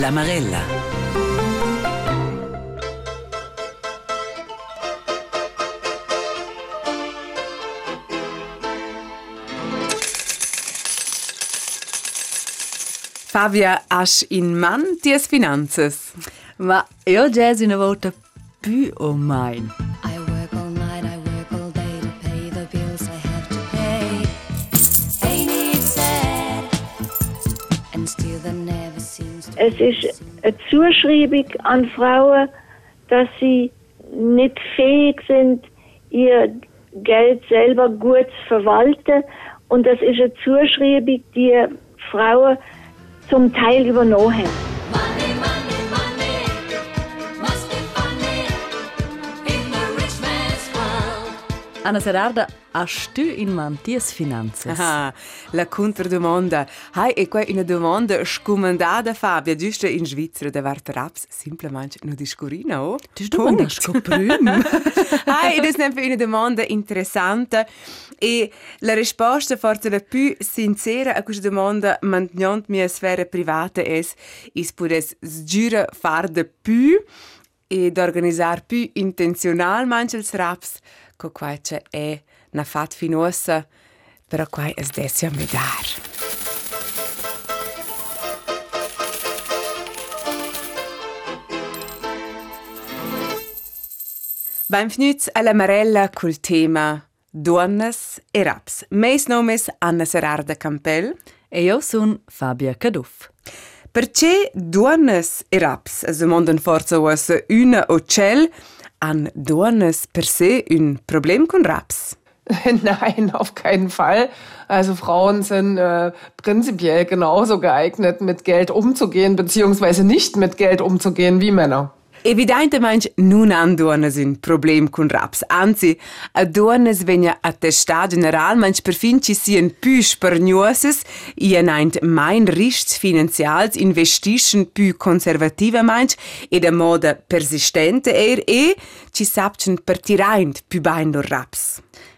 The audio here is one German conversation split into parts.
La Marella. Fabia, hast in Mann dies Finanzas? Ma io già una volta più o mai. Es ist eine Zuschreibung an Frauen, dass sie nicht fähig sind, ihr Geld selber gut zu verwalten. Und das ist eine Zuschreibung, die Frauen zum Teil übernommen haben. Anna Serarda, hast du in man dies Finanzas? Ah, la contradomanda. Hai e qua una domanda scomandata Fabia, giusto in Svizzera da vart raps semplicemente no discorina, oh? Das du man scoprüm. Hai, das è una domanda interessante e la risposta forse la più sincera a questa domanda mantenendo mia sfera privata è is pudes sgira far de più ed organizzare più intenzionalmente ils raps co quai c'è è na fat finosa però quai es desio mi dar. Benvenuti alla Marella col tema Donnes e Raps. Meis nomes Anna Serarda Campel. E io sono Fabia Caduff. Perché Donnes e Raps es demandan forza was una o cel an Donnes per se un problem con Raps? Nein, auf keinen Fall. Also Frauen sind äh, prinzipiell genauso geeignet, mit Geld umzugehen, beziehungsweise nicht mit Geld umzugehen wie Männer. Evidentemente non han donnes un problem con raps, anzi, a donnes vegna attestat generalmente per fin ci sian più spargnuoses i enaint mein riscs finanzials investischen più conservativamente ed a moda persistente er e ci sapchen per tiraint più bain raps.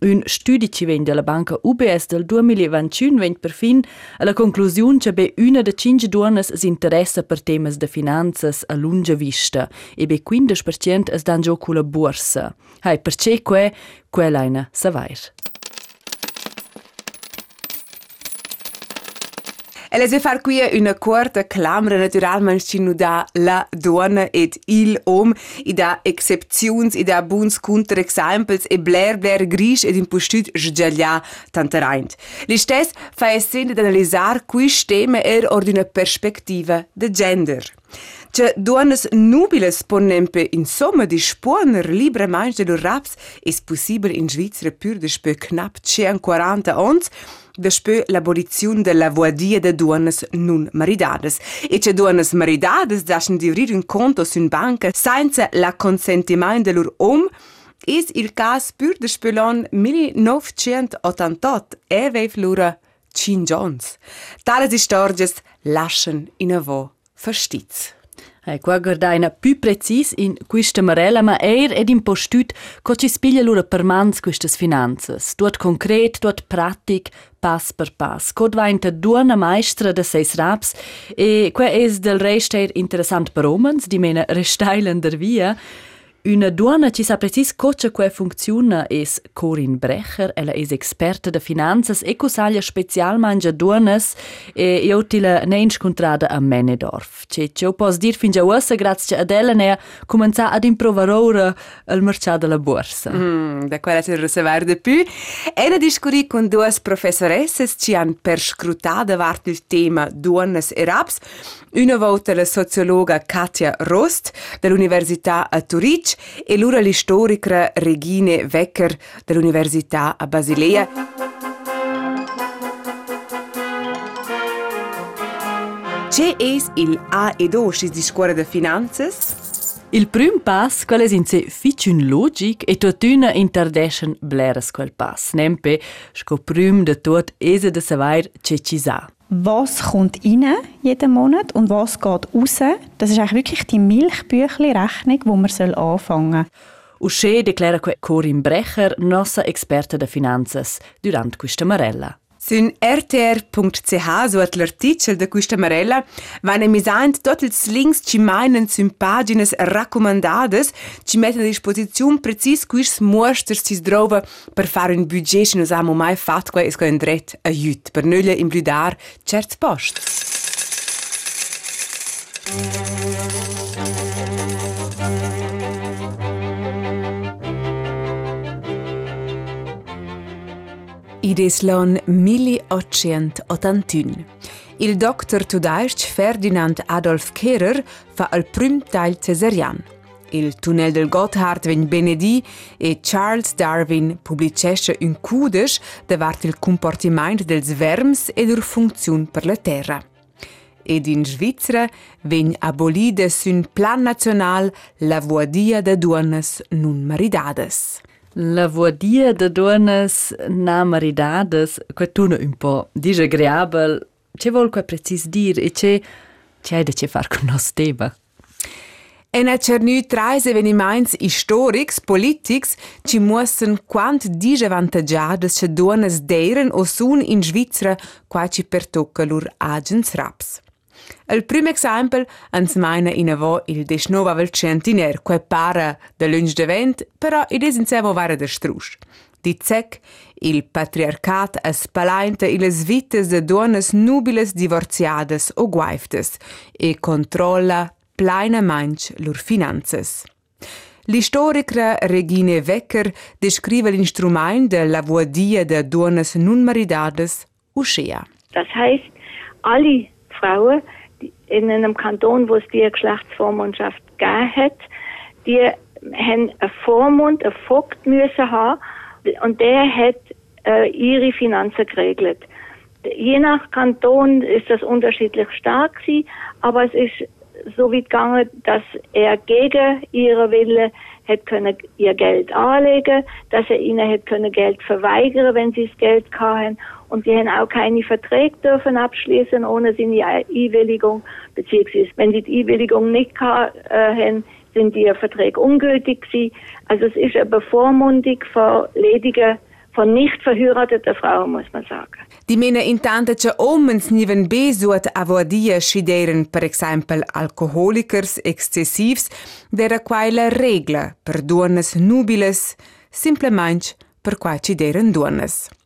Yn studi që vejnë dhe la banka UBS del 2021 vejnë për fin a la konkluzion që be una de 5 duanes s'interessa per temes de finanzas a lunga vista e be 15% es dan giocu la borsa. Hai, per ce que, quell'aina sa vair. Elles vi far qui una quarta clamra naturalmanschinu da la donna ed il om i da excepziuns i da buns counterexemples e bler bler gris ed impustut sgiaglia tantereint. Li stess fa es sin d'analisar quis tema er ordina perspectiva de gender. Če duanas nubiles ponempe in somma di spuoner libra manj de raps es possibile in Svizzera pur de spe knapp 140 ons, Despö l'abolizione della voadia de duonas non maridades. E che duonas maridades daschen divrir un conto sun banca senza la consentimento de lor om, is il cas pur de spelon 1988 e veif lura cin Jones. Tales istorges laschen in a vo verstitz. Hai qua guardaina più precis in questa marella, ma eir ed in postut co ci spiglia lura per mans quistas finanzas. Tuot concret, tuot pratic, pass per pass. Cod va inta duona maestra de seis raps e qua es del resteir interessant per omens, di mena restailen der via. Una duona ci sa precis cocha quei funziona es Corin Brecher, ella es experta de finanzas e cosaglia specialmente duonas e io ti la ne incontrada a Menedorf. Che ci pos dir fin già ussa grazie ad ella ne comincia ad improvare ora al mercato della borsa. Mm, da quella si recever de più. E ne discuri con due professoresses ci han perscrutata vart il tema duonas e raps. Una volta la sociologa Katja Rost dell'Università a Zurich e l'ora l'istorica Regine Wecker dell'Università a Basilea. C'è il A ed O di scuola de finanzas? Il prim pass, qual è in sé ficun logic e tuttuna interdeschen bleres quel pass. Nempe, sco prim de tot ese de savair ce ci sa. Was kommt rein jeden Monat und was geht raus. Das ist eigentlich wirklich die Milchbüchli-Rechnung, wo man soll anfangen soll. Usce declara que Corin Brecher, nostra esperta de finanzas, durant questa marella. Sun rtr.ch suot l'artikel de questa marella. Van emisant tots els links ci meinen sun pagines raccomandades. Ci metten a disposizione precis quis mosters ci drova per fare un budget che nos amo mai fat qua es co un dret aiut per nulla imbludar certs posts. Ides l'an 1881. Il doctor tudaisch Ferdinand Adolf Kehrer fa il prim tail cesarian. Il tunnel del Gotthard vegn benedì e Charles Darwin publicesce un cudes davart il comportament dels verms e lur funziun per la terra. Ed in Svizzera vegn abolida sun plan national la vuadia de duonas nun maridades. La vuadia de donas na maridades, que tuna un po disagreabel, ce vol que precis dir e ce ce hai de ce far con nos teba. En a cernü trais eveniments historics, politics, ci muossen quant disavantagiades che duonas deiren o sun in Svizzera qua ci pertocca lur agens raps. Il prim exempel ans meina in avo il desnova vel centiner, quai para de lunch de vent, però id es in sevo vara de strusch. Di zec, il patriarcat es palainta iles vites de donas nubiles divorziades o guaiftes e controlla pleina manch lur finanzas. L'istorica Regine Wecker descrive l'instrument de la vuadia de donas nun maridades uschea. Das heißt, alle Frauen in einem Kanton, wo es die Geschlechtsvormundschaft gegeben hat, die haben einen Vormund, einen Vogt müssen haben und der hat äh, ihre Finanzen geregelt. Je nach Kanton ist das unterschiedlich stark gewesen, aber es ist so weit gegangen, dass er gegen ihre Wille hätte können ihr Geld anlegen, dass er ihnen hätte können Geld verweigern, wenn sie das Geld hatten und sie haben auch keine Verträge dürfen abschließen ohne seine Einwilligung, beziehungsweise wenn sie die Einwilligung nicht äh, haben, sind die Verträge ungültig gewesen. Also es ist eine Bevormundung von ledigen, von nicht verheirateten Frauen, muss man sagen. Di mena intanta che omens niven besuat avodia scideren per exempel alcoholikers excessivs dera quai la per duonas nubiles, simplement per quai cideren duonas.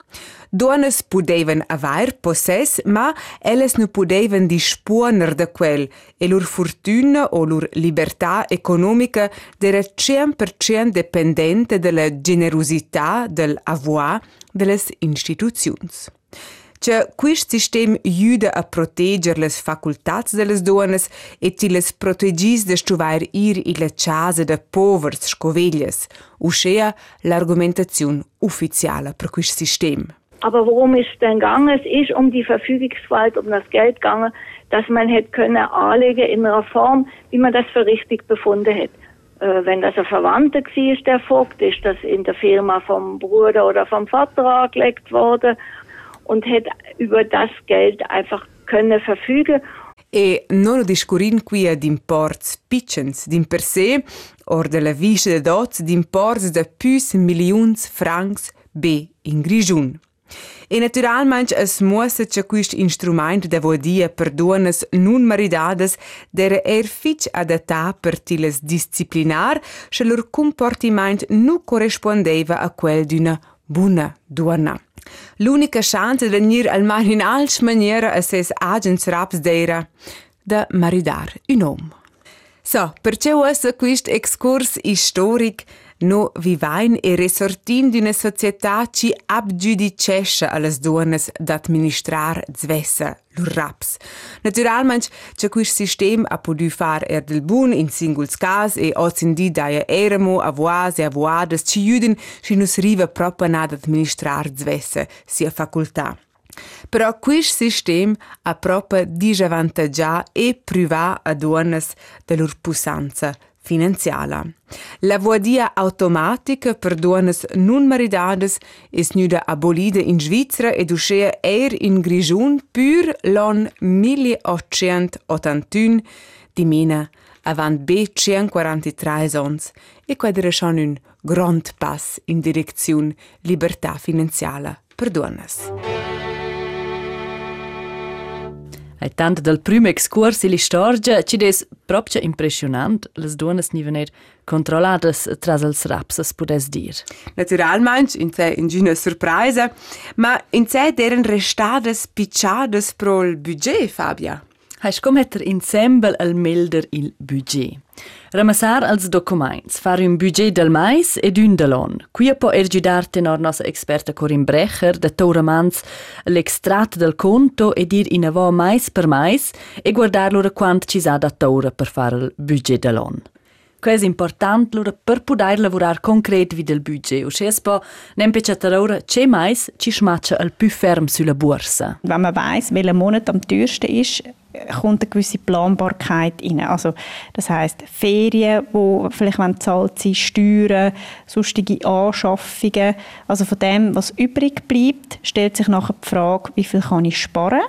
Duonas pudevan avair possess, ma elles nu pudevan disponer de quel e lur fortuna o lur libertà economica dera 100% dependente della generosità del avoir delles instituziuns. Che quist sistem juda a proteger les facultats de les donas e ti les protegis de stuvair ir in la casa de povers scoveglias, uscea l'argumentazione ufficiale per quist sistem. Aber worum ist denn gegangen? Es ist um die Verfügungsgewalt, um das Geld gegangen, dass man hätte können anlegen in einer Form, wie man das für richtig befunden hat. Äh, wenn das ein Verwandter war, der Vogt, ist das in der Firma vom Bruder oder vom Vater angelegt worden und hätte über das Geld einfach können verfügen. E non discurin qui d'imports piccens d'in per sé, or de la visce de dots d'imports de plus milions francs b in grigiun. E naturalmente es muossa che quist instrument de vodia per duonas nun maridades dere er fitch adatta per tiles disciplinar, che lor comportiment nu corrispondeva a quel d'una buna duona. L'unica chance de venir almeno in alch maniera a ses agens raps d'era de maridar un om. So, perché ussa quist excurs historic no vivain e resortin d'una società ci abgiudicesce alles duonas d'administrar zvessa lur raps. Naturalmente, c'è quist sistem a podu far er del bun in singuls cas e ozin di daia eremo avoas e avoadas ci juden ci nus riva propa nad administrar zvessa sia facultà. Però quist sistem a propa disavantagià e privà a duonas de lur pusanza finanziala. La vodia automatica per duonas non maridades es nuda abolida in Svizzera ed uscea er in Grigiun pur l'an 1881 di mina avant b 43 ans e quadra schon un grand pass in direzione libertà finanziala per duonas. E tant del primo excurs in storia ci des proprio impressionant las duonas ni vener controlladas tras els rapsas pudes dir. Naturalmente, in sé ingina surpresa, ma in sé deren restadas picciadas pro il budget, Fabia. Hai scommetter ensemble al melder il budget. Ramassar als documents, fare un budget del mais ed un de l'on. Qui può ergidar tenor nostra experta Corinne Brecher da Tauramans l'extrat del conto e dir in avò mais per mais e guardar loro quant ci sa da taura per fare il budget de l'on. Què important loro per poter lavorare concret vid il budget. O se po nempece taura c'è mais ci smaccia al più ferm sulla borsa. Wenn man weiß, welcher Monat am teuersten ist, kommt eine gewisse Planbarkeit rein. Also, das heißt Ferien, wo vielleicht wenn zahlt sind, Steuern, sonstige Anschaffungen. Also von dem, was übrig bleibt, stellt sich nachher die Frage, wie viel kann ich sparen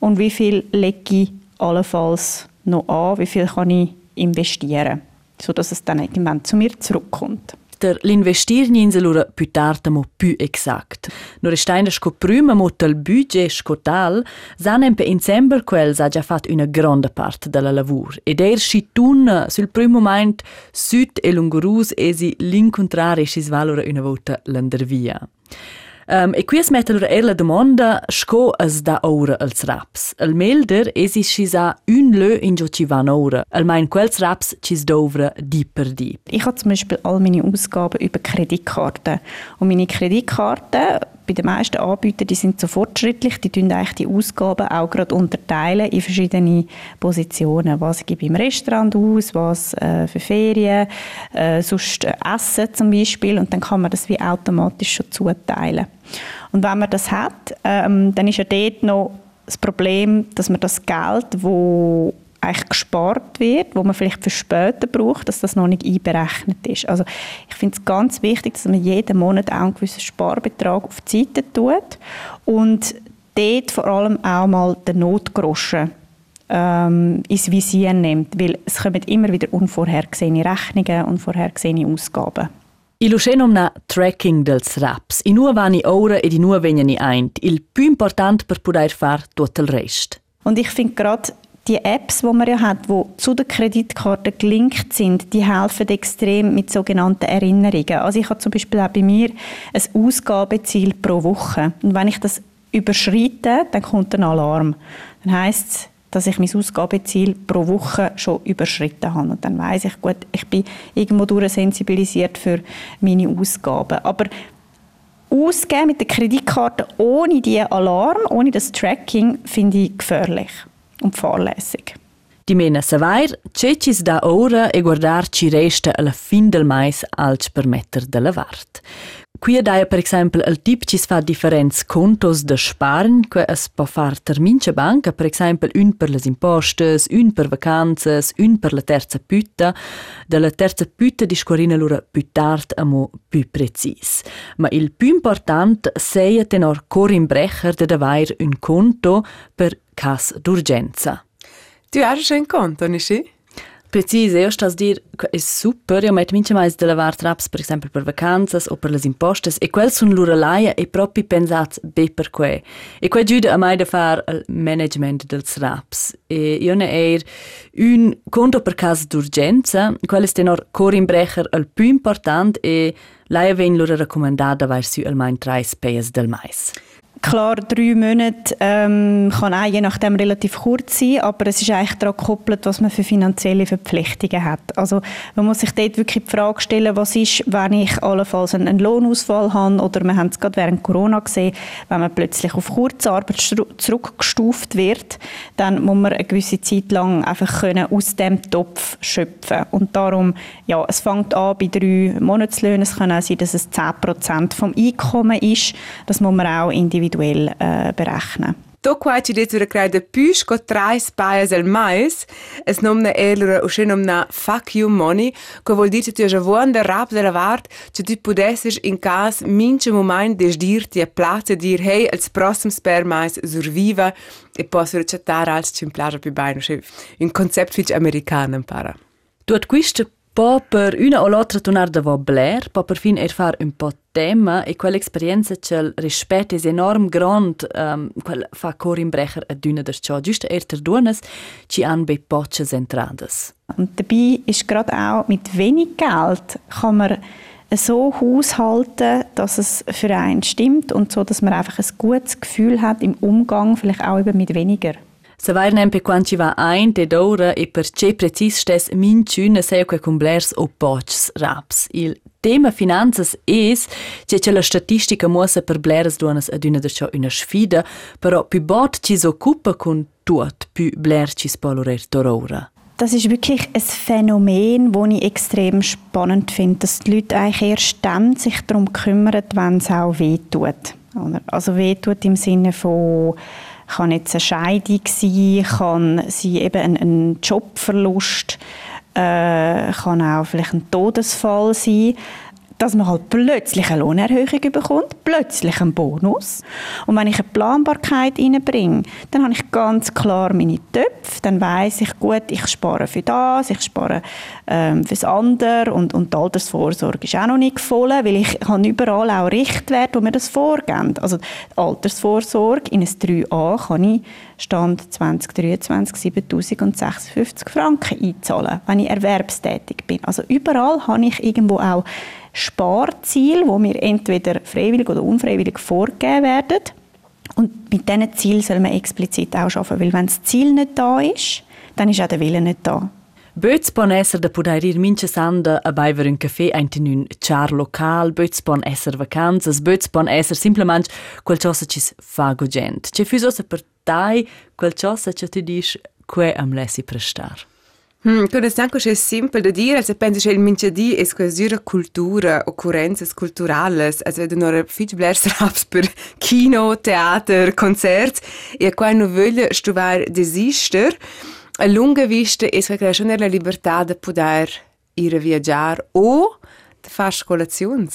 und wie viel lege ich allenfalls noch an, wie viel kann ich investieren, sodass es dann irgendwann zu mir zurückkommt. Der l'investir ninse lura più tarda mo più exact. No restaina sco prima mo tel budget sco tal, sanem pe ensemble quels ha già fat una grande parte della lavur. Ed er si tun sul primo moment süd e lungurus esi l'incontrare si svalora una volta l'andervia. Um, e qui es mette allora er la domanda sco es da ora als raps. El melder esi si sa un lö in jo ci van ora. El mein quels raps cis dovra di per di. Ich habe zum Beispiel all meine Ausgaben über Kreditkarten. Und meine Kreditkarten bei den meisten Anbietern, die sind so fortschrittlich, die tun eigentlich die Ausgaben auch gerade unterteilen in verschiedene Positionen. Was gebe ich im Restaurant aus, was äh, für Ferien, äh, sonst äh, Essen zum Beispiel. Und dann kann man das wie automatisch schon zuteilen. Und wenn man das hat, ähm, dann ist ja dort noch das Problem, dass man das Geld, wo eigentlich gespart wird, wo man vielleicht für später braucht, dass das noch nicht einberechnet ist. Also ich finde es ganz wichtig, dass man jeden Monat auch einen gewissen Sparbetrag auf die Seite tut und dort vor allem auch mal den Notgroschen ähm, ins Visier nimmt, weil es kommen immer wieder unvorhergesehene Rechnungen, unvorhergesehene Ausgaben. Il uscenomna tracking dels raps. In nur vani ora ed in nur vegni eint. Il più important per poter far tutto il rest. Und ich finde gerade die Apps, die man ja hat, die zu der Kreditkarte gelinkt sind, die helfen extrem mit sogenannten Erinnerungen. Also ich habe zum Beispiel auch bei mir ein Ausgabeziel pro Woche. Und wenn ich das überschreite, dann kommt ein Alarm. Dann heißt es, dass ich mein Ausgabeziel pro Woche schon überschritten habe. Und dann weiß ich, gut, ich bin irgendwo sensibilisiert für meine Ausgaben. Aber ausgeben mit der Kreditkarte ohne die Alarm, ohne das Tracking, finde ich gefährlich und fahrlässig. Di mena savair, cecis da ora e guardar ci resta alla fin del mais als permetter de lavart. Qui daia per esempio il tip ci fa differents contos de sparen, que es può far termince banca, per esempio un per les impostes, un per vacanzas, un per la terza pütta. De la terza pütta discorrina lura più tard amo più precis. Ma il più important seia tenor corin brecher de davair un conto per cas d'urgenza. Du hast schon ein Konto, nicht? Precis, io sto a dire che è super, io metto mince mais de lavar traps, per esempio per vacanzas o per le impostes, e quel sun lura laia e proprio pensats be per que. E quel giuda a mai da far il management dels traps. E io ne er un conto per caso d'urgenza, quel è tenor corimbrecher il più important e laia ven lura raccomandata verso il main trais payas del mais. Klar, drei Monate ähm, kann auch je nachdem relativ kurz sein, aber es ist eigentlich daran gekoppelt, was man für finanzielle Verpflichtungen hat. Also man muss sich dort wirklich die Frage stellen, was ist, wenn ich allenfalls einen Lohnausfall habe oder wir haben es gerade während Corona gesehen, wenn man plötzlich auf Kurzarbeit zurückgestuft wird, dann muss man eine gewisse Zeit lang einfach können aus dem Topf schöpfen. Und darum, ja, es fängt an bei drei Monatslöhnen, es kann auch sein, dass es 10% vom Einkommen ist, das muss man auch individuell individuell äh, berechnen. Dokaj, če djecu rekaj, da piš, ko traj spaja zel majs, es nom na elura u še nom na fuck you money, ko vol dice ti je že vuon da rab zela vart, če ti pudesiš in kas minče moment deš dir ti je place dir, hej, als prosim sper majs surviva e posso recettar als čim plaža pi bajno še in koncept vič amerikanem para. Duat quista po per una o l'altra tornar da Blair, po per fin er far un po' tema e quell'esperienza c'è il rispetto è enorm grand, um, quel fa cor imbrecher a düne der ciò. Giusto er ter duones ci han bei poches entradas. Und dabei ist gerade auch mit wenig Geld kann man so haushalten, dass es für einen stimmt und so, dass man einfach ein gutes Gefühl hat im Umgang, vielleicht auch eben mit weniger. Se vai nempe quan ci va ein de d'ora e per ce precis stes min tschüne seu que cumblers o pocs raps. Il tema finanzas es che che la statistica muosa per bleres duonas ad una de ciò una sfida, però più bot ci s'occupa con tuot, più bler ci spolorer d'ora. Das ist wirklich ein Phänomen, das ich extrem spannend finde, dass die Leute eigentlich erst dann sich darum kümmern, wenn es auch wehtut. Also wehtut im Sinne von kann jetzt eine Scheidung sein, kann sie eben ein, ein Jobverlust, äh, kann auch vielleicht ein Todesfall sein dass man halt plötzlich eine Lohnerhöhung bekommt, plötzlich einen Bonus. Und wenn ich eine Planbarkeit reinbringe, dann habe ich ganz klar meine Töpfe, dann weiß ich, gut, ich spare für das, ich spare ähm, das andere und, und die Altersvorsorge ist auch noch nicht voll, weil ich habe überall auch Richtwerte, wo mir das vorgeben. Also die Altersvorsorge in ein 3a kann ich Stand 2023 7056 Franken einzahlen, wenn ich erwerbstätig bin. Also überall habe ich irgendwo auch Sparziele, wo mir entweder freiwillig oder unfreiwillig vorgegeben werden. Und mit diesen Zielen soll man explizit auch arbeiten, weil wenn das Ziel nicht da ist, dann ist auch der Wille nicht da. Böts bon esser da poder ir minche sanda a baiver un café ein in un char local, böts bon esser vacanzas, böts bon esser simplement qualcosa cis fago gent. Ce fusos per tai qualcosa ce ti dis que am lesi prestar. Hmm, tu ne sanco che è simpel da dire, se pensi che il minchedì è quasi cultura, occurrenze culturali, also da nur fitch blers raps per kino, theater, concerts, e quando voglio stuvar desister, a lunga vista è che schon la libertà di poter ir viaggiare o di fare colazioni.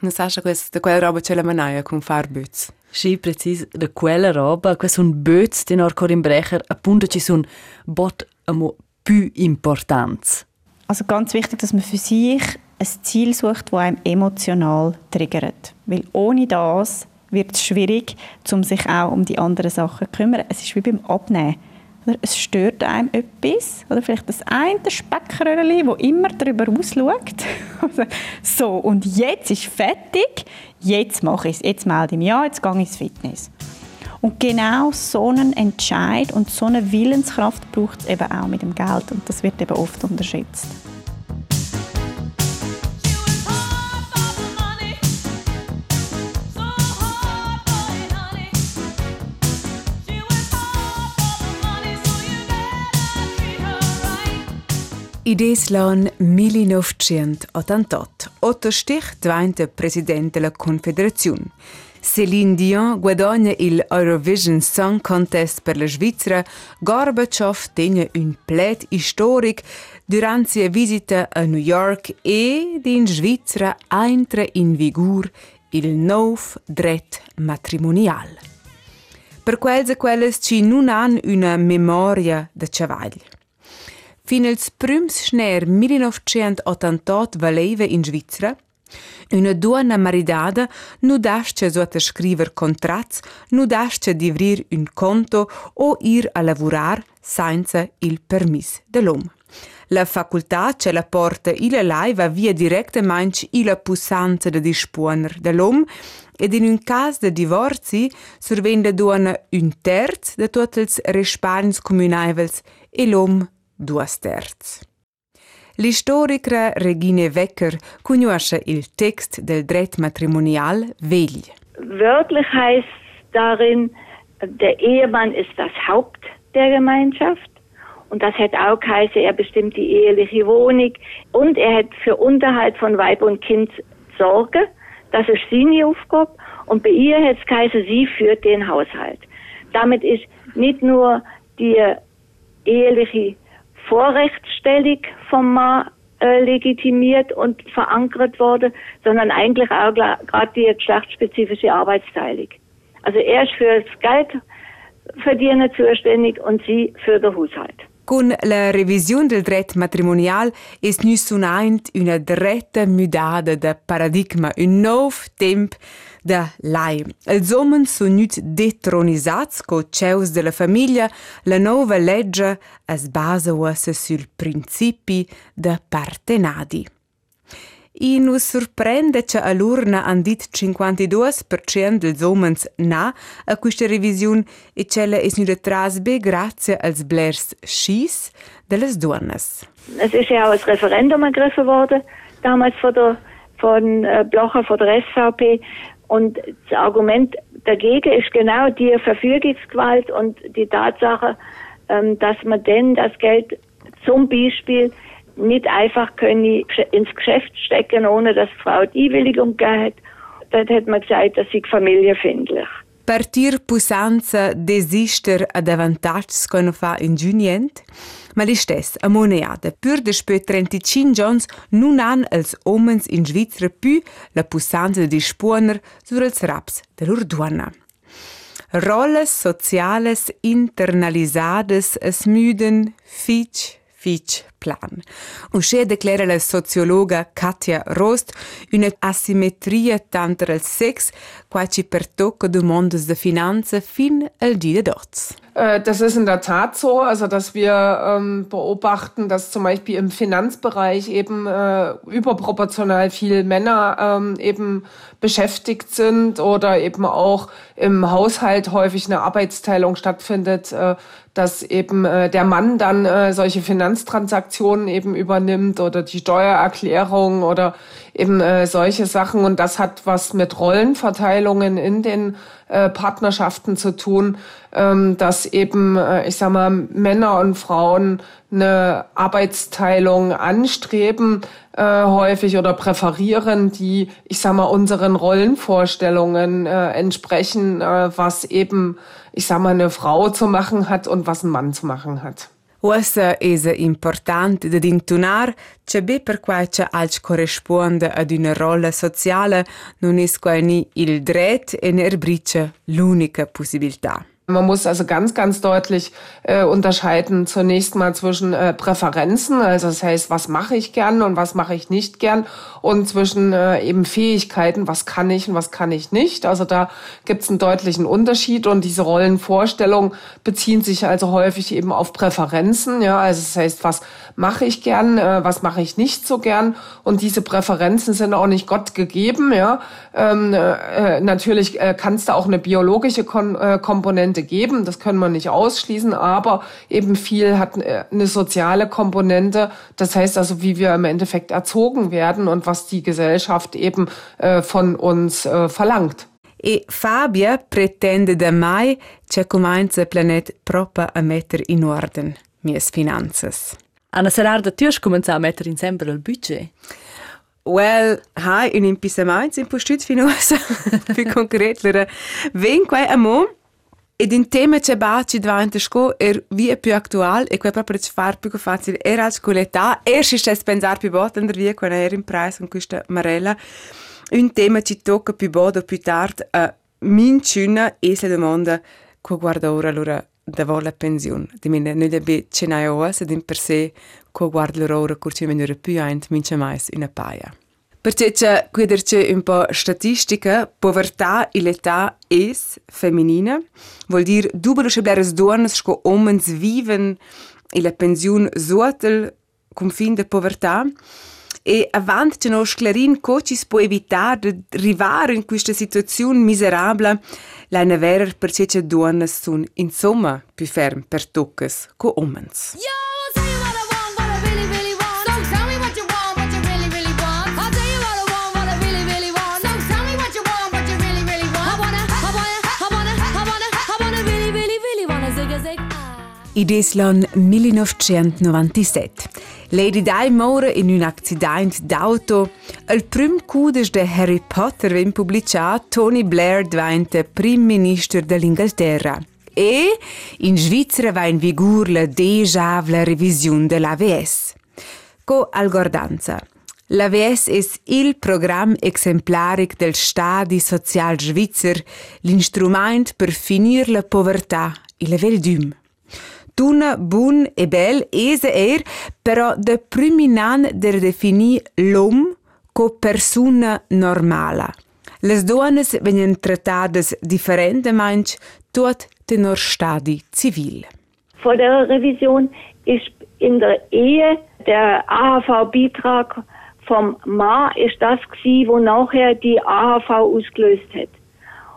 Non sai che da quella roba c'è la manaia con far böts. Sì, precis, da quella roba, questo un böts, den or Corin Brecher, appunto ci sono bot amo più importanz. Also ganz wichtig, dass man für sich ein Ziel sucht, das einem emotional triggert. Weil ohne das wird es schwierig, um sich auch um die anderen Sachen zu kümmern. Es ist wie beim Abnehmen. Es stört einem etwas. Oder vielleicht das eine Speckröhrchen, das immer darüber ausschaut. Also, so, und jetzt ist fertig. Jetzt mache ich es. Jetzt melde ich mich an. Jetzt gehe ich ins Fitness. Und genau so einen Entscheid und so eine Willenskraft braucht es eben auch mit dem Geld. Und das wird eben oft unterschätzt. Ideslan 1988. Otto Stich diventa presidente della Confederazione. Céline Dion guadagna il Eurovision Song Contest per la Svizzera, Gorbachev tiene un plet storic durante sua visita a New York ed in Svizzera entra in vigor il nuovo dret matrimonial. Per quels e quelles ci non hanno una memoria de cavaglia. Fin als prüms schner 1988 valeva in Svizzera, Una donna maridada nu dasce sotto scriver contrats, nu dasce divrir un conto o ir a lavorar senza il permis dell'uomo. La facoltà ce la porta ila lai va via direttamente ila pussanza de disponer dell'uomo ed in un caso de divorzi survende donna un terz de tutti els respans comunaivels e l'uomo due terz. L'istorica Regine Wecker conosce il text del Dret matrimonial vegli. Wörtlich heißt darin, der Ehemann ist das Haupt der Gemeinschaft. Und das hätte auch geheißen, er bestimmt die eheliche Wohnung und er hat für Unterhalt von Weib und Kind Sorge. Das ist seine Aufgabe. Und bei ihr hätte es geheißen, sie führt den Haushalt. damit ist nicht nur die eheliche Vorrechtsstellung vom Mann äh, legitimiert und verankert worden, sondern eigentlich auch gerade die geschlechtsspezifische Arbeitsteilung. Also er ist für das Geld verdienen zuständig und sie für den Haushalt. Con la revisione del dret matrimonial es nu sunaint una dretta mudada de paradigma, un nou temp de lai. Els homens sun nut detronisats co ceus de la famiglia, la nova legge es basa uassa sul principi de partenadi. I nus surprende che all'urna han dit 52% dels homens na a questa revisione e cella es nu trasbe grazie als blers schis delles donnes. Es ist ja auch ein Referendum ergriffen worden, damals von der von äh, Blocher von der SVP. Und das Argument dagegen ist genau die Verfügungsgewalt und die Tatsache, ähm, dass man denn das Geld zum Beispiel nicht einfach können ins Geschäft stecken, ohne dass die Frau die Einwilligung gegeben hat. Dort hat man gesagt, das sei familienfindlich. Partir pusanza desister ad avantags quando fa ingenient, ma li stess a moneada pur despö 35 giorns nun han els omens in Svizzera più la pusanza de disponer sur els raps de lur duana. Rolles sociales internalisades es müden fitch fitch plan. Usce declara la sociologa Katja Rost una asimetria tanto al sex qua ci pertocca domandas de finanza fin al dia d'oz. Äh, das ist in der Tat so, also dass wir ähm, beobachten, dass zum Beispiel im Finanzbereich eben äh, überproportional viel Männer ähm, eben beschäftigt sind oder eben auch im Haushalt häufig eine Arbeitsteilung stattfindet, äh, dass eben äh, der Mann dann äh, solche Finanztransaktionen eben übernimmt oder die Steuererklärung oder eben äh, solche Sachen. Und das hat was mit Rollenverteilungen in den äh, Partnerschaften zu tun, ähm, dass eben, äh, ich sag mal, Männer und Frauen eine Arbeitsteilung anstreben, äh, häufig oder präferieren, die, ich sag mal, unseren Rollenvorstellungen äh, entsprechen, äh, was eben, ich sag mal, eine Frau zu machen hat und was ein Mann zu machen hat. Uessa es important de intunar che be per quai che alc corresponde ad una rolla sociale non es quai ni il dret e nerbrice l'unica possibilità. Man muss also ganz, ganz deutlich äh, unterscheiden zunächst mal zwischen äh, Präferenzen, also das heißt, was mache ich gern und was mache ich nicht gern und zwischen äh, eben Fähigkeiten, was kann ich und was kann ich nicht. Also da gibt es einen deutlichen Unterschied und diese Rollenvorstellungen beziehen sich also häufig eben auf Präferenzen. Ja, also das heißt, was mache ich gern, äh, was mache ich nicht so gern und diese Präferenzen sind auch nicht Gott gegeben. Ja, ähm, äh, natürlich äh, kann es da auch eine biologische Kon äh, Komponente geben, das können wir nicht ausschließen, aber eben viel hat äh, eine soziale Komponente. Das heißt also, wie wir im Endeffekt erzogen werden und was die Gesellschaft eben äh, von uns äh, verlangt. E Fabia pretende da mai che comincia planet proprio a mettere in ordine mie finanzas. Anna Serarda, tu hai cominciato a mettere insieme il budget? Well, hai un impisamento in postut finosa, più concreto. Ven qua a mo, ed in tema che ba ci diventa sco er via più attual e qua proprio ci far più facile era al scoletta e si sta pensare più bot andar via quando era in price con questa marella un tema ci tocca più bot o più tardi a min cuna e se domanda co guarda ora allora da vola pensione di mine non deve cenai oas ed in per sé co guarda l'ora curci menure più aint mince mais una paia. Perché c'è qui un po' statistica, povertà e l'età es femminina, vuol dire dubelo che bleres donnes sco omens viven e la pensione suotel cum fin de povertà e avant che no sclarin co ci si può evitare di arrivare in questa situazione miserabile, la ne verer perché c'è donnes sun insomma più ferm per toccas co omens. Yo, Ah. Id es l'an 1997. Lady Di mora in un accident d'auto. Il prim cudes de Harry Potter vem publicat Tony Blair diventa prim minister dell'Inghilterra. E in Svizzera va in vigore la déjà la revisione dell'AVS. Co algordanza. L'AVS è il programma exemplaric del Stadi Social Svizzer, l'instrument per finire la povertà e la veldum. Tuna bun e bel ese er, però de priminan der defini l'om co persona normala. Les dones venien trattadas differentemein tot tenor stadi civil. Vor der Revision ist in der Ehe der AHV-Beitrag vom Mann ist das gewesen, wo nachher die AHV ausgelöst hat.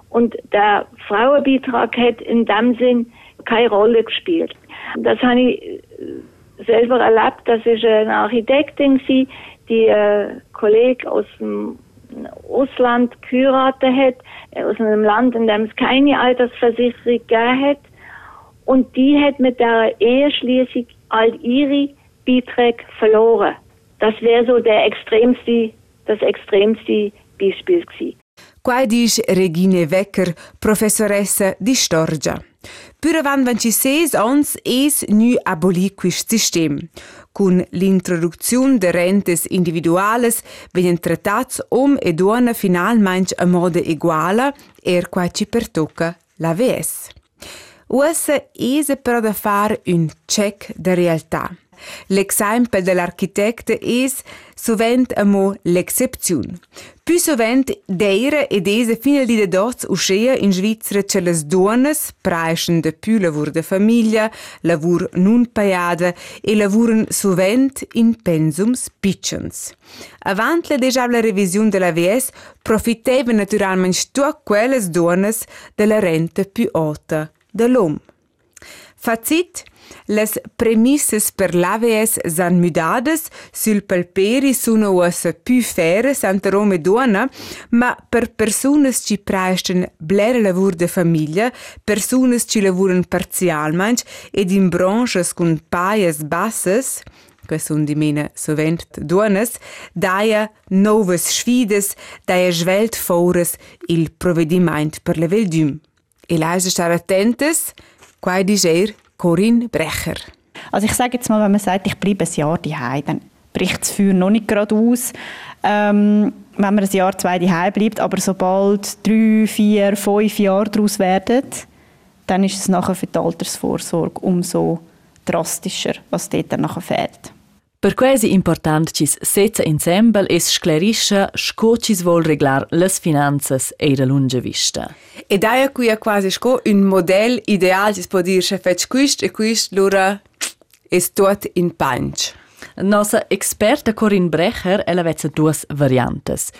Und der Frauenbeitrag hat in dem Sinn keine Rolle gespielt. Das habe ich äh, selber erlebt. Das ist eine Architektin, gewesen, die äh, Kollege aus dem Ausland geheiratet hat, äh, aus einem Land, in dem es keine Altersversicherung gegeben hat. Und die hat mit der Eheschließung all ihre Beiträge verloren. Das wäre so der extremste, das extremste Beispiel gewesen. Qua dice Regine Wecker, professoressa di Storgia. Pur avant 26 ans es nu aboli quist sistem. Con l'introduzione de rentes individuales venien trattats om e donna finalmente a modo eguala er qua ci pertocca l'AVS. Uessa ese però da far un check de realtà. L'exemple dell'architecte es sovent amo l'excepziun. Più sovent deira ed ese fina di de dots uscea in Svizzera che les duonas praeschen de più lavur de famiglia, lavur nun paiada e lavuren sovent in pensums pitchens. Avant la deja la revisione della VS profitevan naturalmente tutte quelles duonas della renta più alta dell'om. Fazit, les premisses per l'AVS san mudades, sul palperi sono ussa più fere santa Rome donna, ma per personas ci presten blera lavur de famiglia, personas ci lavuren parzialmente ed in branches con paias basses, que sun di mena sovent duonas, daia novas sfides, daia svelt fores il provediment per la veldum. E leise star attentes, quai diger Corinne Brecher. Also ich sage jetzt mal, wenn man sagt, ich bleibe ein Jahr daheim, dann bricht das Feuer noch nicht gerade aus, ähm, wenn man ein Jahr, zwei daheim bleibt, aber sobald drei, vier, fünf Jahre daraus werden, dann ist es nachher für die Altersvorsorge umso drastischer, was dort dann nachher fehlt. Per quasi important cis setza ensemble es sclerisce sco cis vol reglar las finanzas e la lunga vista. E daia qui è quasi sco un model ideal, può dire, se fec quist e quist, lura es tot in punch. Nossa experta Corinne Brecher ella vezza duas variantes.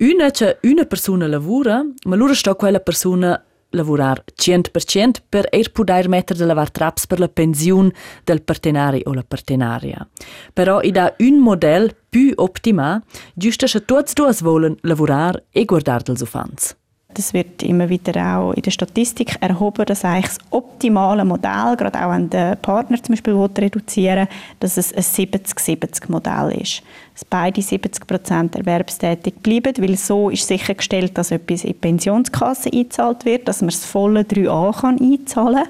Una che una persona lavora, ma lura sta quella persona lavorar 100% per er poder mettere de lavar traps per la pensione del partenari o la partenaria. Però i da un model più optima, giusto che tutti duas wollen lavorar e guardar dels ufans. Das wird immer wieder auch in der Statistik erhoben, dass eigentlich das optimale Modell, gerade auch wenn der Partner zum Beispiel reduzieren dass es ein 70-70-Modell ist. Dass beide 70 Prozent erwerbstätig bleiben, weil so ist sichergestellt, dass etwas in die Pensionskasse eingezahlt wird, dass man das volle 3a kann einzahlen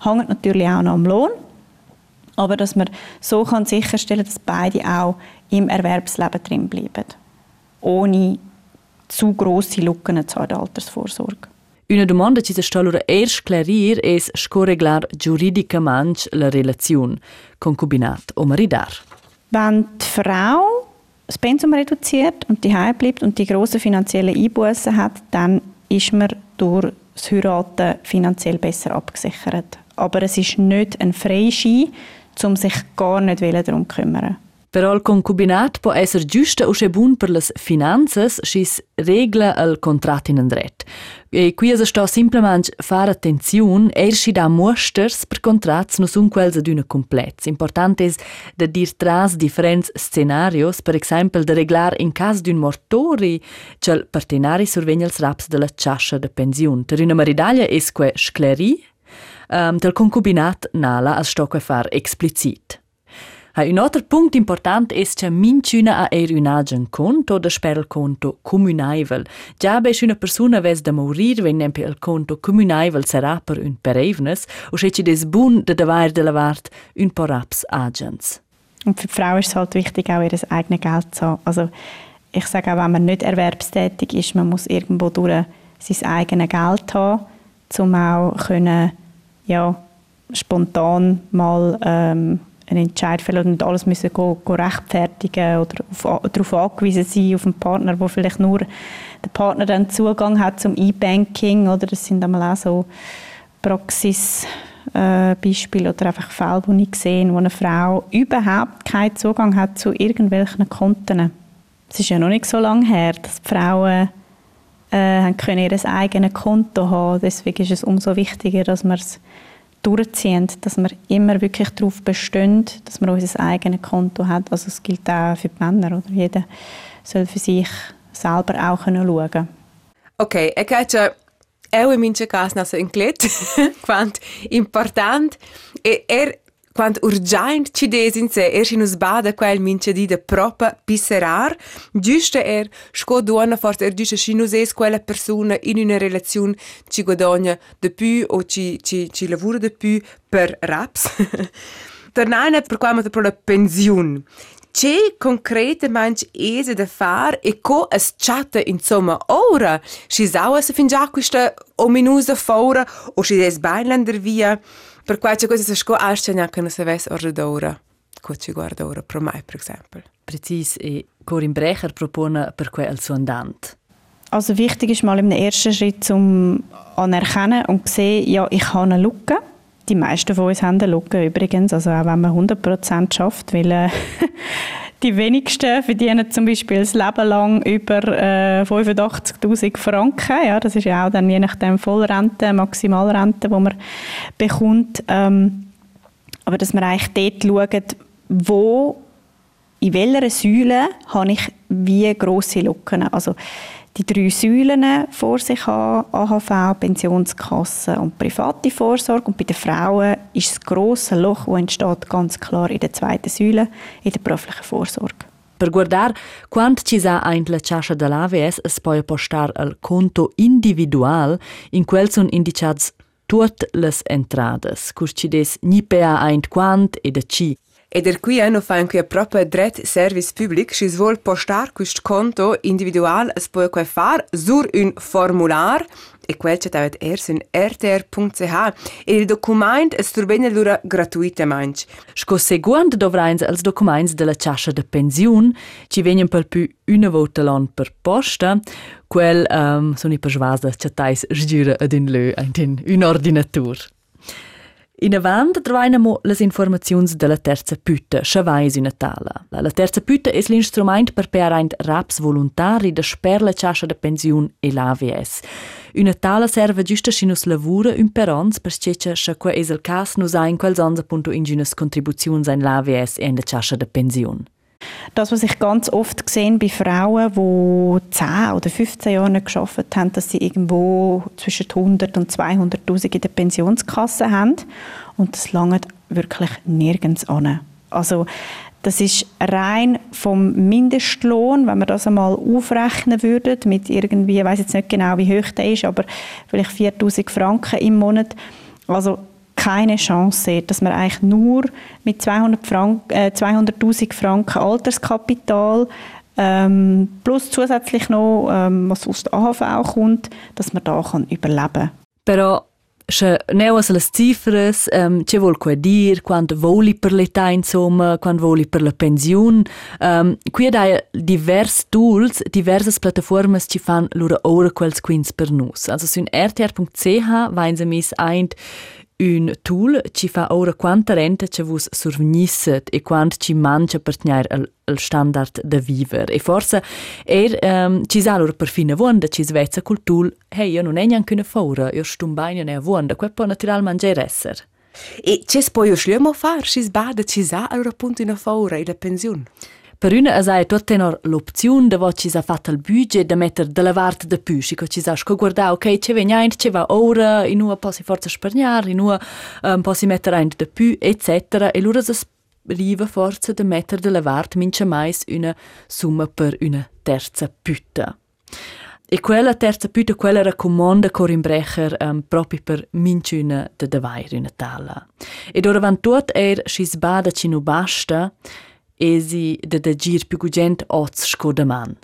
kann. Hängt natürlich auch noch am Lohn. Aber dass man so kann sicherstellen dass beide auch im Erwerbsleben drin bleiben. Ohne zu grosse Lücken zu der Altersvorsorge. Una domanda ci sta allora erst clarir es scoreglar giuridicamente la relazione concubinat o maridar. Wenn die Frau das Pensum reduziert und die bleibt und die grossen finanziellen Einbußen hat, dann ist man durch das Heiraten finanziell besser abgesichert. Aber es ist nicht ein Freischein, um sich gar nicht darum zu kümmern. Però il concubinat può essere giusto o bun per le finanze se regla il contratto in andret. E qui si sta semplicemente fare attenzione e si da mosters per contratti non sono quelli ad una completa. Importante è da dir tras differenti scenari, per esempio da reglare in caso di un mortori che il partenari sorvegna il raps della ciascia de pensione. Per una maridaglia è que scleri, um, del concubinat nala as sto far. Un altro punto importante è che minciuna a er un agent conto da sper il conto comunaivel. Già be una persona ves da morir wenn nempe il conto comunaivel sarà per un perevnes se ci des bun da davar de la vart un paar raps agents. Und für die Frau ist es halt wichtig, auch ihr eigenes Geld zu haben. Also ich sage auch, wenn man nicht erwerbstätig ist, man muss irgendwo durch sein eigenes Geld haben, um auch können, ja, spontan mal ähm, einen Entscheid fällen und alles müssen go, go rechtfertigen oder auf, darauf angewiesen sein, auf einen Partner, wo vielleicht nur der Partner dann Zugang hat zum E-Banking oder das sind einmal auch so Praxis äh, oder einfach Fälle, die ich gesehen wo eine Frau überhaupt keinen Zugang hat zu irgendwelchen Konten. Es ist ja noch nicht so lange her, dass die Frauen äh, können ihr eigenes Konto haben. Deswegen ist es umso wichtiger, dass wir es durchziehen, dass wir immer wirklich darauf bestehen, dass wir unser eigenes Konto haben. Also es gilt auch für die Männer. Oder? Jeder soll für sich selber auch können schauen Ok, e che c'è eu in mince cas nasa inclet, quant important e er quant urgent ci des in se er sinus bada quel mince di de propa pisserar, giuste er sco duona forse er giuste sinus es quella persona in una relazione ci guadagna de più o ci, ci, ci lavora de più per raps. Tornare per quanto per la pensione. Che concretamente ese da fare e co es chatta insomma ora si saua se fin già questa ominusa fora o si des bailander via per qualche cosa se sco ascia che non se ves ora d'ora co ci guarda ora pro mai per esempio Precis, e Corin Brecher propone per quel al suo andant. Also wichtig ist mal im ersten Schritt zum anerkennen und sehen, ja, ich habe eine Lücke. Die meisten von uns haben eine Lücke übrigens, also auch wenn man 100% schafft, weil äh, die wenigsten verdienen zum Beispiel das Leben lang über äh, 85'000 Franken. Ja, das ist ja auch dann je nachdem Vollrente, Maximalrente, die man bekommt. Ähm, aber dass man eigentlich dort schaut, wo in welcher Säule habe ich wie grosse Lücken. Also die drei Säulen vor sich haben, AHV, Pensionskasse und private Vorsorge. Und bei den Frauen ist das grosse Loch, das entsteht, ganz klar in der zweiten Säule, in der beruflichen Vorsorge. Per guardar quant ci sa ein la chascia de l'AVS es poi postar al conto individual in quel son indicats tuot les entrades, cur ci des ni pea ein quant e da ci. Ed er qui no fa anche proprio dret service public, si svol postar quist conto individual es può quai far sur un formular e quel c'è tavet ers in rtr.ch e il document es turbene lura gratuitamente. Sco seguand dovrains als documents de la chascia de pensiun, ci venien per più una volta l'an per posta, quel um, sono i persvasa chatais sgira ad in lö ein un ordinatur. In avant trovainamo les informaziuns de la terza pütta, chavais una tala. La terza pütta es l'instrument per pearaint raps voluntari de sper la chascia de pensiun e l'AVS. Una tala serve giusta si nus lavura un perons per ceccia scha qua es el cas nus ha in quels ans appunto inginas contribuziuns in l'AVS e in la chascia de pensiun. Das, was ich ganz oft sehe bei Frauen, die 10 oder 15 Jahre nicht gearbeitet haben, dass sie irgendwo zwischen 100 und 200'000 in der Pensionskasse haben. Und das langt wirklich nirgends an. Also, das ist rein vom Mindestlohn, wenn wir das einmal aufrechnen würden, mit irgendwie, ich weiß jetzt nicht genau, wie hoch der ist, aber vielleicht 4000 Franken im Monat. Also, keine Chance, dass man eigentlich nur mit 200 Frank, äh, 200'000 Franken Alterskapital ähm, plus zusätzlich noch, ähm, was aus der AHV kommt, dass man da kann überleben kann. Però se neuas las cifras, um, ce vol qua dir, quant voli per l'età insomma, quant voli per la pensiun. Um, qui da divers tools, diversas plataformas ci fan lura ora quels quins per nus. Also sun rtr.ch vain se mis un tool ci fa ora quanta renta ci vus survnisset e quant ci mangia per tenir al, al standard de viver. E forse er um, ci sa lura per fine vonda ci svezza col tool hey, io non è neanche una fora, io stum bain ne vonda, quel può naturalmente mangiare esser. E c'è poi schliamo far, si sbada ci sa appunto in fora e la pensione. Per una es hai tot tenor l'opzione de vo ci sa fatto il budget de metter de la vart de più, ci ci sa sco guarda, ok, ce vegnaint, ce va ora, in ua possi forza spergnar, in ua um, possi metter ein de più, etc. E lura es riva forza de metter de lavart mincha mais una summa per una terza pütta. E quella terza pütta, quella raccomanda Corin Brecher um, proprio per minchuna de davair una tala. E doravant tot er schis bada ci nu basta, e si de de gir più gugent oz scodaman.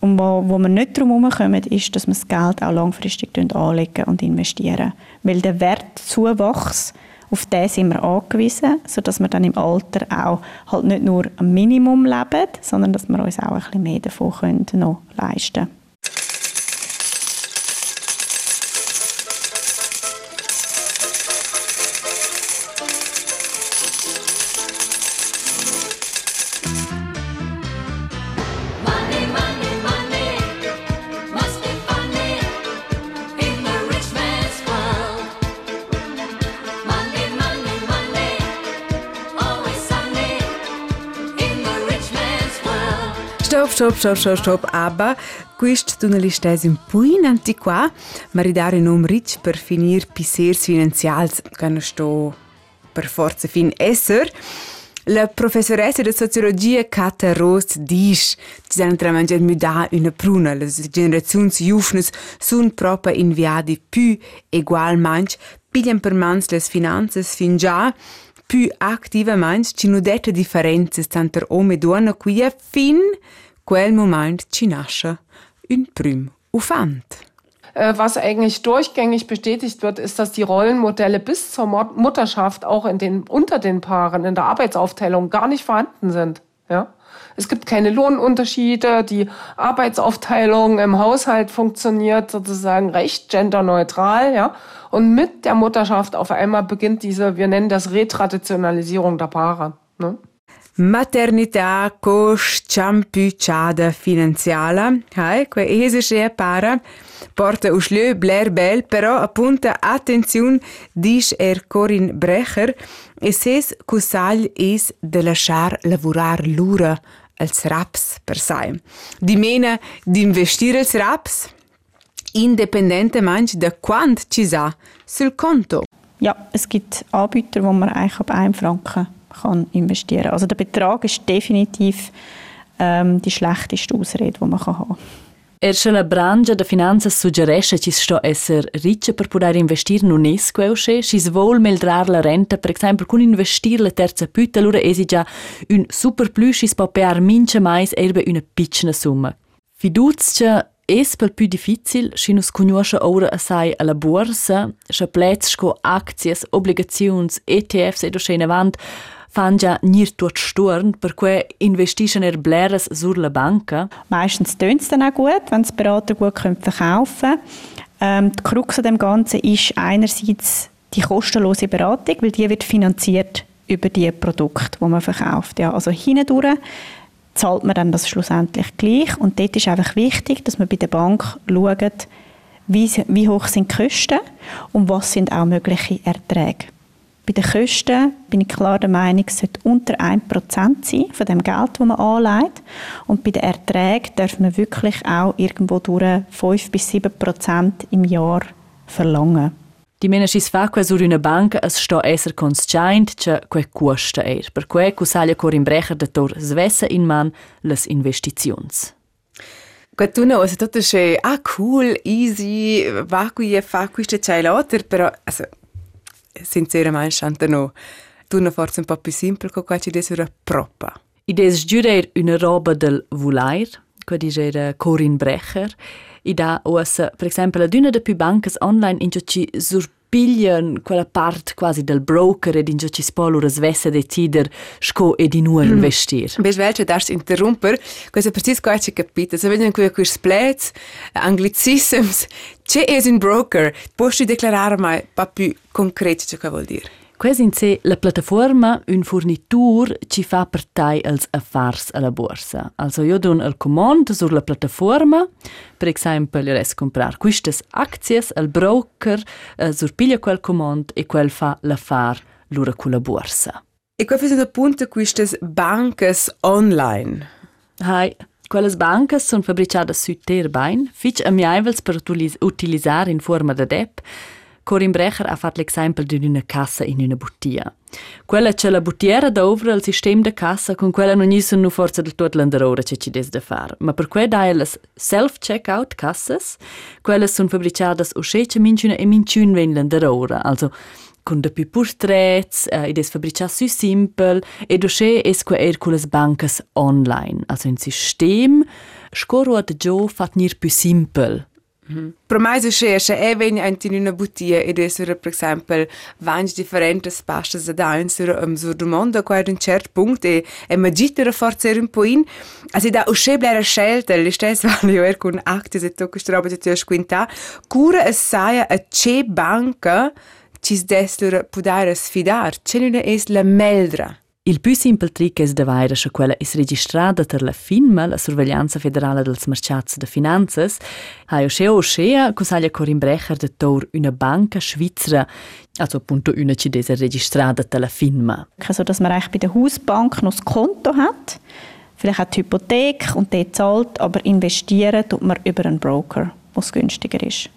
Und wo, wo wir nicht drum herumkommen, ist, dass wir das Geld auch langfristig anlegen und investieren. Weil der Wertzuwachs, auf den sind wir angewiesen, sodass wir dann im Alter auch halt nicht nur am Minimum leben, sondern dass wir uns auch ein bisschen mehr davon können noch leisten können. Stop, stop, stop, stop. Aber questo tu non li stai un po' in antiqua, ma ridare un rich per finire pisers finanzials, che sto per forza fin esser. La professoressa di sociologia Kata Ross dice ci sono tramite muda una pruna, le generazioni giovani sono proprio inviati più egualmente, pigliano per mano le finanze fin già più attivamente, ci non dette differenze tra uomo e donna qui fin quel momento ci nasce un prim ufant. Was eigentlich durchgängig bestätigt wird, ist, dass die Rollenmodelle bis zur Mut- Mutterschaft auch in den, unter den Paaren in der Arbeitsaufteilung gar nicht vorhanden sind. Ja? Es gibt keine Lohnunterschiede, die Arbeitsaufteilung im Haushalt funktioniert sozusagen recht genderneutral. Ja? Und mit der Mutterschaft auf einmal beginnt diese, wir nennen das Retraditionalisierung der Paare. Ne? Maternità cost ciampucciada finanziala, hai, que esce para porta uslö Blair Bell, però appunta attenzione dice er Corin Brecher e ses cusagl es de lasciar lavorar l'ura als raps per sai. Di mena d'investire als raps independentemente da quant ci sa sul conto. Ja, es gibt Anbieter, wo man eigentlich ab einem Franken kann investieren kann. Also der Betrag ist definitiv ähm, die schlechteste Ausrede, die man haben kann. Er schon la branca de finanzas suggerisce ci sto esser riccia per poter investire non es quel che, ci svol meldrar la renta, per esempio, con investir la terza pütta, allora esi già un super plus, ci può per mince mais erbe una piccina summa. Fiducia es pel più difficil, ci nus conosce ora assai alla borsa, scha plets sco acties, obligazions, ETFs ed o in avant, fan già nir tot sturn, per cui investischen er bleres sur la banca. Meistens tönt dann auch gut, wenn es Berater gut können verkaufen. Ähm, die Krux an dem Ganzen ist einerseits die kostenlose Beratung, weil die wird finanziert über die Produkte, die man verkauft. Ja, also hindurch zahlt man dann das schlussendlich gleich. Und dort ist einfach wichtig, dass man bei der Bank schaut, wie, wie hoch sind die Kosten und was sind auch mögliche Erträge. Bei den Kosten bin ich klar der Meinung, es sollte unter 1% sein von dem Geld, das man anlegt. Und bei den Erträgen darf man wirklich auch irgendwo durch 5 bis 7% im Jahr verlangen. Di mena schis fa que sur una banca es sto esser conscient che que cuosta er. Per que cusaglia cor in brecher de tor svessa in man les investizions. Quattuno, also tutto è ah cool, easy, va qui e fa questo c'è l'altro, però also, sinceramente no. Tu non forse un po' più semplice, qua ci deve essere propria. Ides giurer una roba del vulair, que dice Corin Brecher. Ida ossa, per esempio, ad una de più bancas online in ci surpiglian quella parte quasi del broker ed in ci spolura svessa decider sco e di nu investir. Bes welche darfst interromper, questo precis qua ci capite. Se vedono qui questi splets, anglicisms, c'è es un broker, posso declarare mai pa più concreto ciò che vuol dire. Quasi in sé la piattaforma un fornitur ci fa partai als affars alla borsa. Also io don al comand sur la piattaforma, per esempio io res comprar quistes acties al broker, uh, sur piglia quel comand e quel fa l'affar lura con la borsa. E qua fai appunto queste bancas online. Hai, quelles bancas son fabricadas su terbain, fitch amiaivels per utilis- utilizzare in forma de dep, Corin Brecher ha fatto l'esempio di una cassa in una bottiglia. Quella c'è la bottiera dovre al sistema de cassa, con quella non sono forza del tutto l'andarora che ci des da fare. Ma per quella dai le self-checkout cassas, quelle sono fabbricate o scece minciuna e minciun ven l'andarora, also con de più portraits, uh, ed es fabbricate su simple, e dosce es qua er le bancas online, also un sistem, scoro ad gio fat nir più simple. Per me succede è wenn in una bottiglia ed è sur per esempio vangi differentes pastas da un sur um, sur du mondo qua ad un certo punto e e ma gittera forza un po' in. Also da usce blera scelta le stesse valio er con acte se tocca stroba di tua squinta. Cura es saia a ce banca ci destur pudare sfidar ce n'una es la meldra Il più simple trick es da vaira sche quella is registrada ter la FINMA, la Sorveglianza Federale dels Mercats de Finanzas, ha jo scheo schea cosaglia Corin Brecher de Tor una banca schweizera, also appunto una ci desa registrada ter la FINMA. Also, dass man eigentlich bei der Hausbank noch das Konto hat, vielleicht auch die Hypothek und die zahlt, aber investieren tut man über einen Broker, was günstiger ist.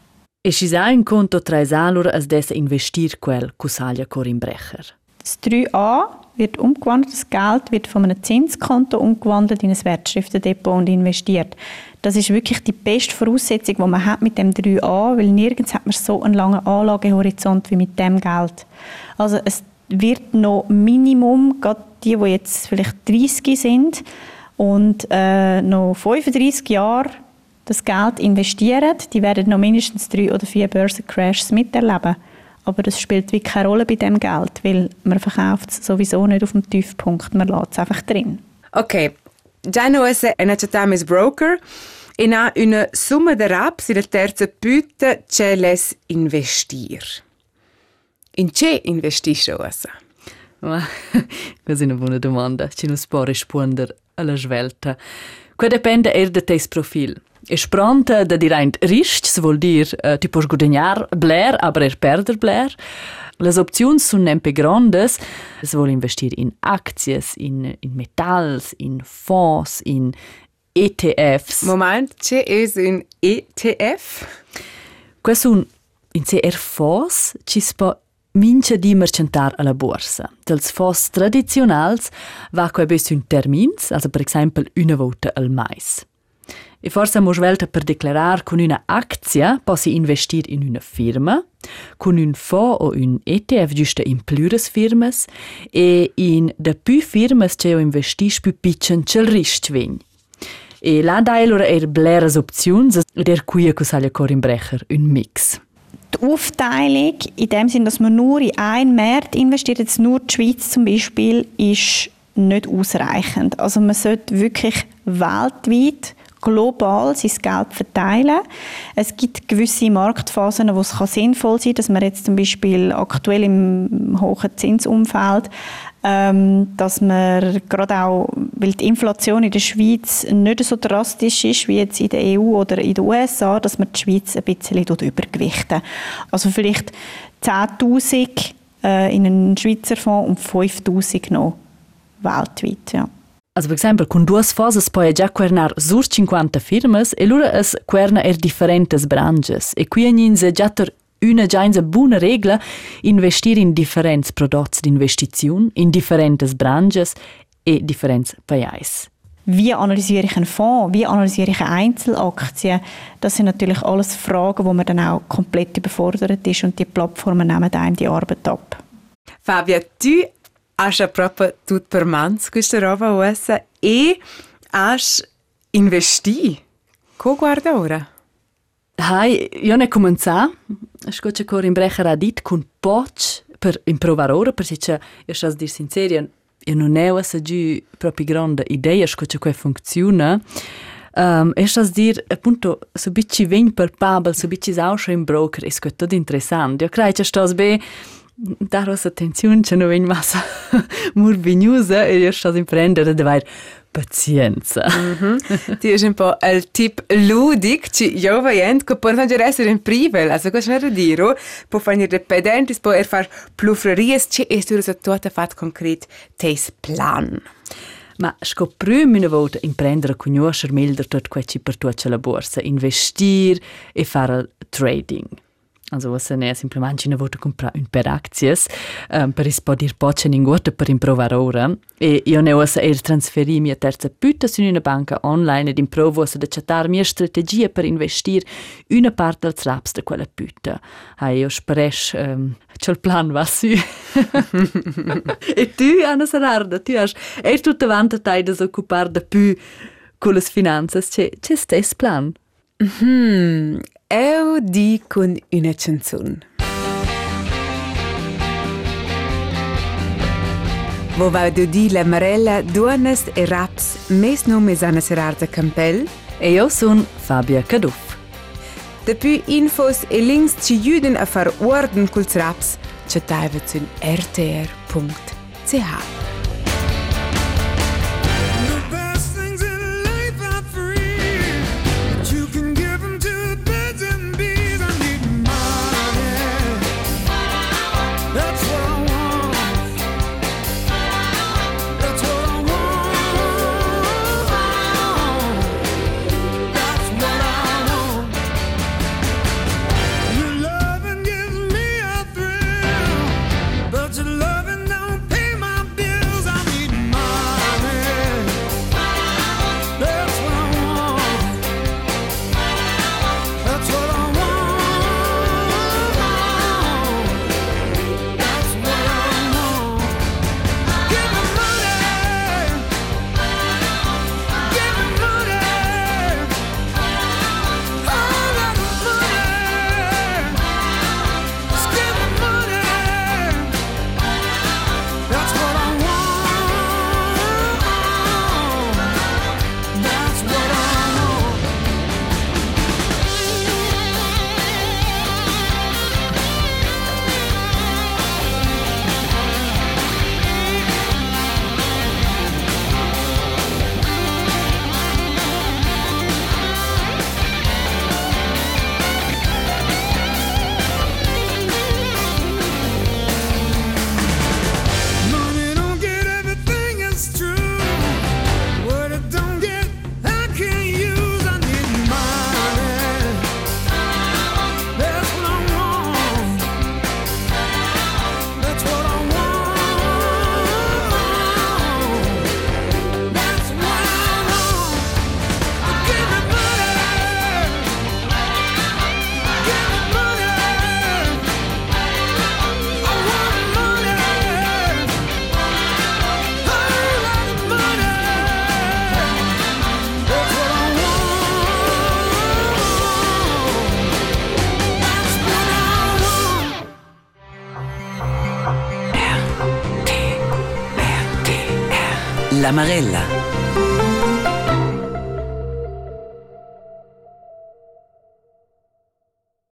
E si sa un conto tra esalur as desa investir quel cosaglia Corin Brecher. Das 3a wird umgewandelt, das Geld wird von einem Zinskonto umgewandelt in ein Wertschriftendepot und investiert. Das ist wirklich die beste Voraussetzung, die man hat mit dem 3a, weil nirgends hat man so einen langen Anlagehorizont wie mit dem Geld. Also es wird noch Minimum, gerade die, die jetzt vielleicht 30 sind und äh, noch 35 Jahre das Geld investieren, die werden noch mindestens drei oder vier Börsencrashs miterleben. Aber das spielt wie keine Rolle bei dem Geld, weil man verkauft es sowieso nicht auf dem Tiefpunkt, man lässt es einfach drin. Ok, già noi è accettato broker e ha una somma di raps la terza putta c'è les investir. In che investisce ora? Ma è una buona domanda, ci non può rispondere alla svelta. Qua dipende er da tes profil. E spranta da dirent riscs vuol dir uh, ti puoi guadagnar bler, aber er perder bler. Les opzioni sono nempe grandes. Es vuol investir in acties, in, in metalls, in fonds, in ETFs. Moment, c'è es un ETF? Questo un in CR fonds ci si può mince di mercentar alla borsa. Dels fonds tradizionals va qua bis un termins, also per esempio una volta al mais. E forse mo svelta per declarar con una actia possi investir in una firma, con un fonds o un ETF giusta in plures firmas e in da più firmas c'è o investis più piccin c'è il risc vegn. E là da allora er bleras opzions ed er quia cosaglia Corin Brecher un mix. Die Aufteilung in dem Sinn, dass man nur in einen Markt investiert, jetzt nur die Schweiz zum Beispiel, ist nicht ausreichend. Also man sollte wirklich weltweit global sein Geld verteilen. Es gibt gewisse Marktphasen, wo es sinnvoll sein kann, dass man jetzt zum Beispiel aktuell im hohen Zinsumfeld ähm, dass man gerade auch, weil die Inflation in der Schweiz nicht so drastisch ist wie jetzt in der EU oder in den USA, dass man die Schweiz ein bisschen übergewichten. Also vielleicht 10'000 äh, in einen Schweizer Fonds und 5'000 noch weltweit, ja. Also, per esempio, con due fosas poi già quernar sur 50 firmas e lura es querna er differentes branches. E qui agninse già ter una già una buona regola investir in differenti prodotti di investizione, in differentes branches e differenti paesi. Wie analysiere ich einen Fonds? Wie analysiere ich eine Einzelaktie? Das sind natürlich alles Fragen, wo man dann auch komplett überfordert ist und die Plattformen nehmen einem die Arbeit ab. Fabia, tu hai proprio tutto per mans questa roba USA e hai investi. Co guarda ora? Hai, io ne comincia, scoce cor in brecher a dit con poch per improvar ora, perché io sas dir sincero, io non ne ho giù proprio grande idea scoce che funziona. Um, e sas dir, appunto, so bici ven per pabel, so bici sausche in broker, sco tutto interessante. Io credo che stas be daros attenzione, che non ven massa murvignosa, e io stas imprendere de vai pazienza. Ti è un po' il tip ludic, ci io voglio che può anche essere in privel, also cosa era dire, può fare dipendenti, può er far plufreries, ci è stato tutto fatto concreto, tes plan. Ma scoprüm una volta imprendere conoscer meglio tot quel ci per tuccia la borsa, investir e fare il trading. Also se ne semplicemente una volta comprare un per acties um, per ispodir poce in guarda per improvare ora e io ne ho er trasferì mia terza putta su una banca online ed improvo se da chattar mia strategia per investir una parte dels raps de quella putta. Hai io speresch um, c'è il plan va su. e tu Anna Sararda, tu hai er tutta vanta tai da occupar da più con le finanze, c'è c'è stes plan. Hmm, eu di con una canzone. Wo va du di la Marella, Duanes e Raps, mes nome Anna Serarda Campbell, E io sono Fabia Caduff. Depui infos e links ci juden a far orden culs Raps, ci taiva zun rtr.ch.